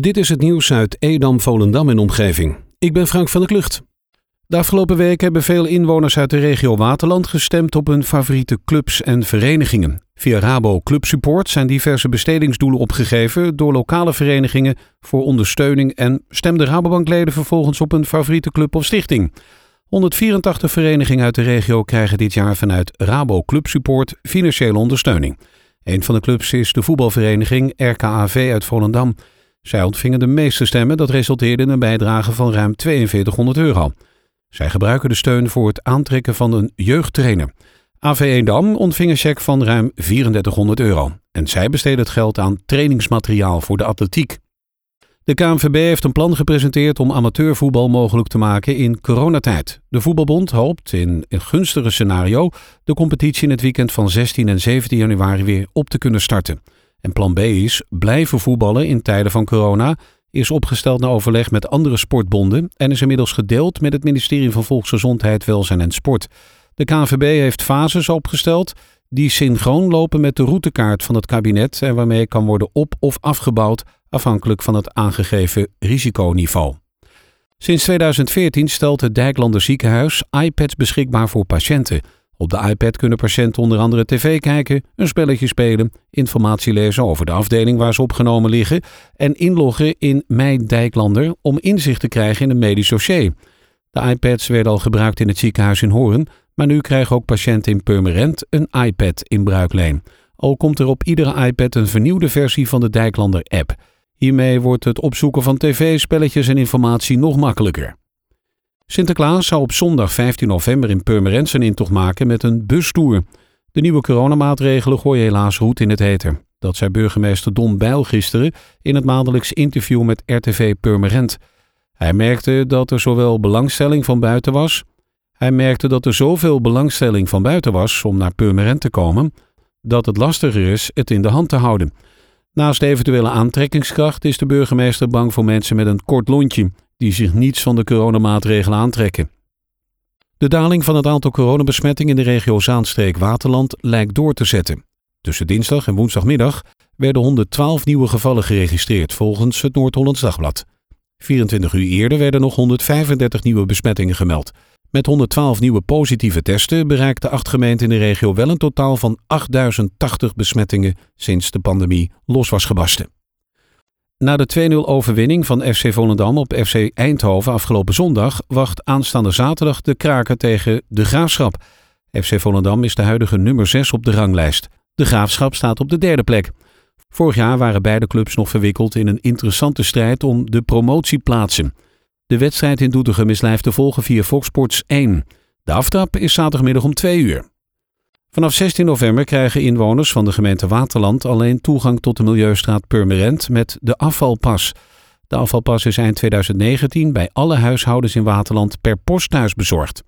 Dit is het nieuws uit Edam, Volendam en omgeving. Ik ben Frank van der Klucht. De afgelopen week hebben veel inwoners uit de regio Waterland gestemd op hun favoriete clubs en verenigingen. Via Rabo Club Support zijn diverse bestedingsdoelen opgegeven door lokale verenigingen voor ondersteuning en stemden Rabobankleden vervolgens op hun favoriete club of stichting. 184 verenigingen uit de regio krijgen dit jaar vanuit Rabo Club Support financiële ondersteuning. Een van de clubs is de voetbalvereniging RKAV uit Volendam. Zij ontvingen de meeste stemmen, dat resulteerde in een bijdrage van ruim 4200 euro. Zij gebruiken de steun voor het aantrekken van een jeugdtrainer. AV Dam ontving een cheque van ruim 3400 euro. En zij besteden het geld aan trainingsmateriaal voor de atletiek. De KNVB heeft een plan gepresenteerd om amateurvoetbal mogelijk te maken in coronatijd. De Voetbalbond hoopt in een gunstiger scenario de competitie in het weekend van 16 en 17 januari weer op te kunnen starten. En plan B is blijven voetballen in tijden van corona, is opgesteld na overleg met andere sportbonden en is inmiddels gedeeld met het ministerie van Volksgezondheid, Welzijn en Sport. De KNVB heeft fases opgesteld die synchroon lopen met de routekaart van het kabinet en waarmee kan worden op- of afgebouwd afhankelijk van het aangegeven risiconiveau. Sinds 2014 stelt het Dijklander ziekenhuis iPads beschikbaar voor patiënten. Op de iPad kunnen patiënten onder andere tv kijken, een spelletje spelen, informatie lezen over de afdeling waar ze opgenomen liggen en inloggen in Mijn Dijklander om inzicht te krijgen in een medisch dossier. De iPads werden al gebruikt in het ziekenhuis in Hoorn, maar nu krijgen ook patiënten in Purmerend een iPad in bruikleen. Al komt er op iedere iPad een vernieuwde versie van de Dijklander-app. Hiermee wordt het opzoeken van tv, spelletjes en informatie nog makkelijker. Sinterklaas zou op zondag 15 november in Purmerend zijn intocht maken met een bustour. De nieuwe coronamaatregelen gooien helaas roet in het heter. Dat zei burgemeester Don Bijl gisteren in het maandelijks interview met RTV Purmerend. Hij merkte dat er zowel belangstelling van buiten was. Hij merkte dat er zoveel belangstelling van buiten was om naar Purmerend te komen, dat het lastiger is het in de hand te houden. Naast eventuele aantrekkingskracht is de burgemeester bang voor mensen met een kort lontje die zich niets van de coronamaatregelen aantrekken. De daling van het aantal coronabesmettingen in de regio Zaanstreek-Waterland lijkt door te zetten. Tussen dinsdag en woensdagmiddag werden 112 nieuwe gevallen geregistreerd volgens het Noord-Hollands Dagblad. 24 uur eerder werden nog 135 nieuwe besmettingen gemeld. Met 112 nieuwe positieve testen bereikten acht gemeenten in de regio wel een totaal van 8080 besmettingen sinds de pandemie los was gebarsten. Na de 2-0 overwinning van FC Volendam op FC Eindhoven afgelopen zondag wacht aanstaande zaterdag de kraker tegen de Graafschap. FC Volendam is de huidige nummer 6 op de ranglijst. De Graafschap staat op de derde plek. Vorig jaar waren beide clubs nog verwikkeld in een interessante strijd om de promotieplaatsen. De wedstrijd in Doetinchem is live te volgen via Fox Sports 1. De aftrap is zaterdagmiddag om 2 uur. Vanaf 16 november krijgen inwoners van de gemeente Waterland alleen toegang tot de Milieustraat Purmerend met de afvalpas. De afvalpas is eind 2019 bij alle huishoudens in Waterland per post thuis bezorgd.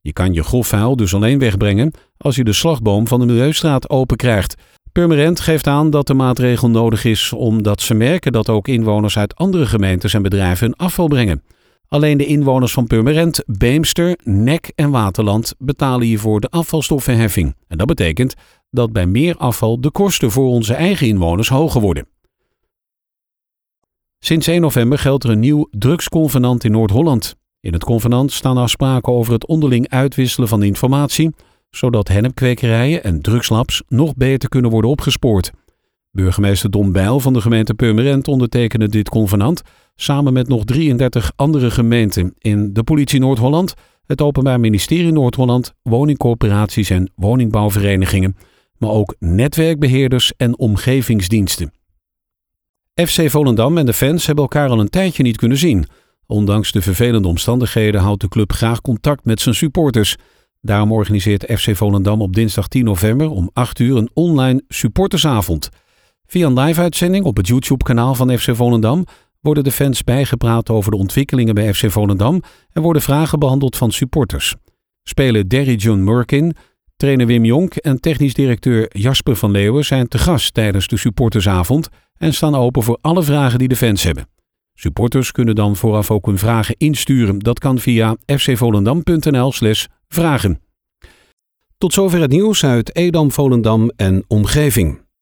Je kan je grofvuil dus alleen wegbrengen als je de slagboom van de Milieustraat open krijgt. Purmerend geeft aan dat de maatregel nodig is omdat ze merken dat ook inwoners uit andere gemeentes en bedrijven hun afval brengen. Alleen de inwoners van Purmerend, Beemster, Nek en Waterland betalen hiervoor de afvalstoffenheffing. En dat betekent dat bij meer afval de kosten voor onze eigen inwoners hoger worden. Sinds 1 november geldt er een nieuw drugsconvenant in Noord-Holland. In het convenant staan afspraken over het onderling uitwisselen van informatie, zodat hennepkwekerijen en drugslabs nog beter kunnen worden opgespoord. Burgemeester Don Bijl van de gemeente Purmerend ondertekende dit convenant samen met nog 33 andere gemeenten in de politie Noord-Holland, het Openbaar Ministerie Noord-Holland, woningcorporaties en woningbouwverenigingen, maar ook netwerkbeheerders en omgevingsdiensten. FC Volendam en de fans hebben elkaar al een tijdje niet kunnen zien. Ondanks de vervelende omstandigheden houdt de club graag contact met zijn supporters. Daarom organiseert FC Volendam op dinsdag 10 november om 8 uur een online supportersavond. Via een live-uitzending op het YouTube-kanaal van FC Volendam worden de fans bijgepraat over de ontwikkelingen bij FC Volendam en worden vragen behandeld van supporters. Spelen Derry John Murkin, trainer Wim Jonk en technisch directeur Jasper van Leeuwen zijn te gast tijdens de supportersavond en staan open voor alle vragen die de fans hebben. Supporters kunnen dan vooraf ook hun vragen insturen. Dat kan via fcvolendam.nl/slash vragen. Tot zover het nieuws uit Edam, Volendam en omgeving.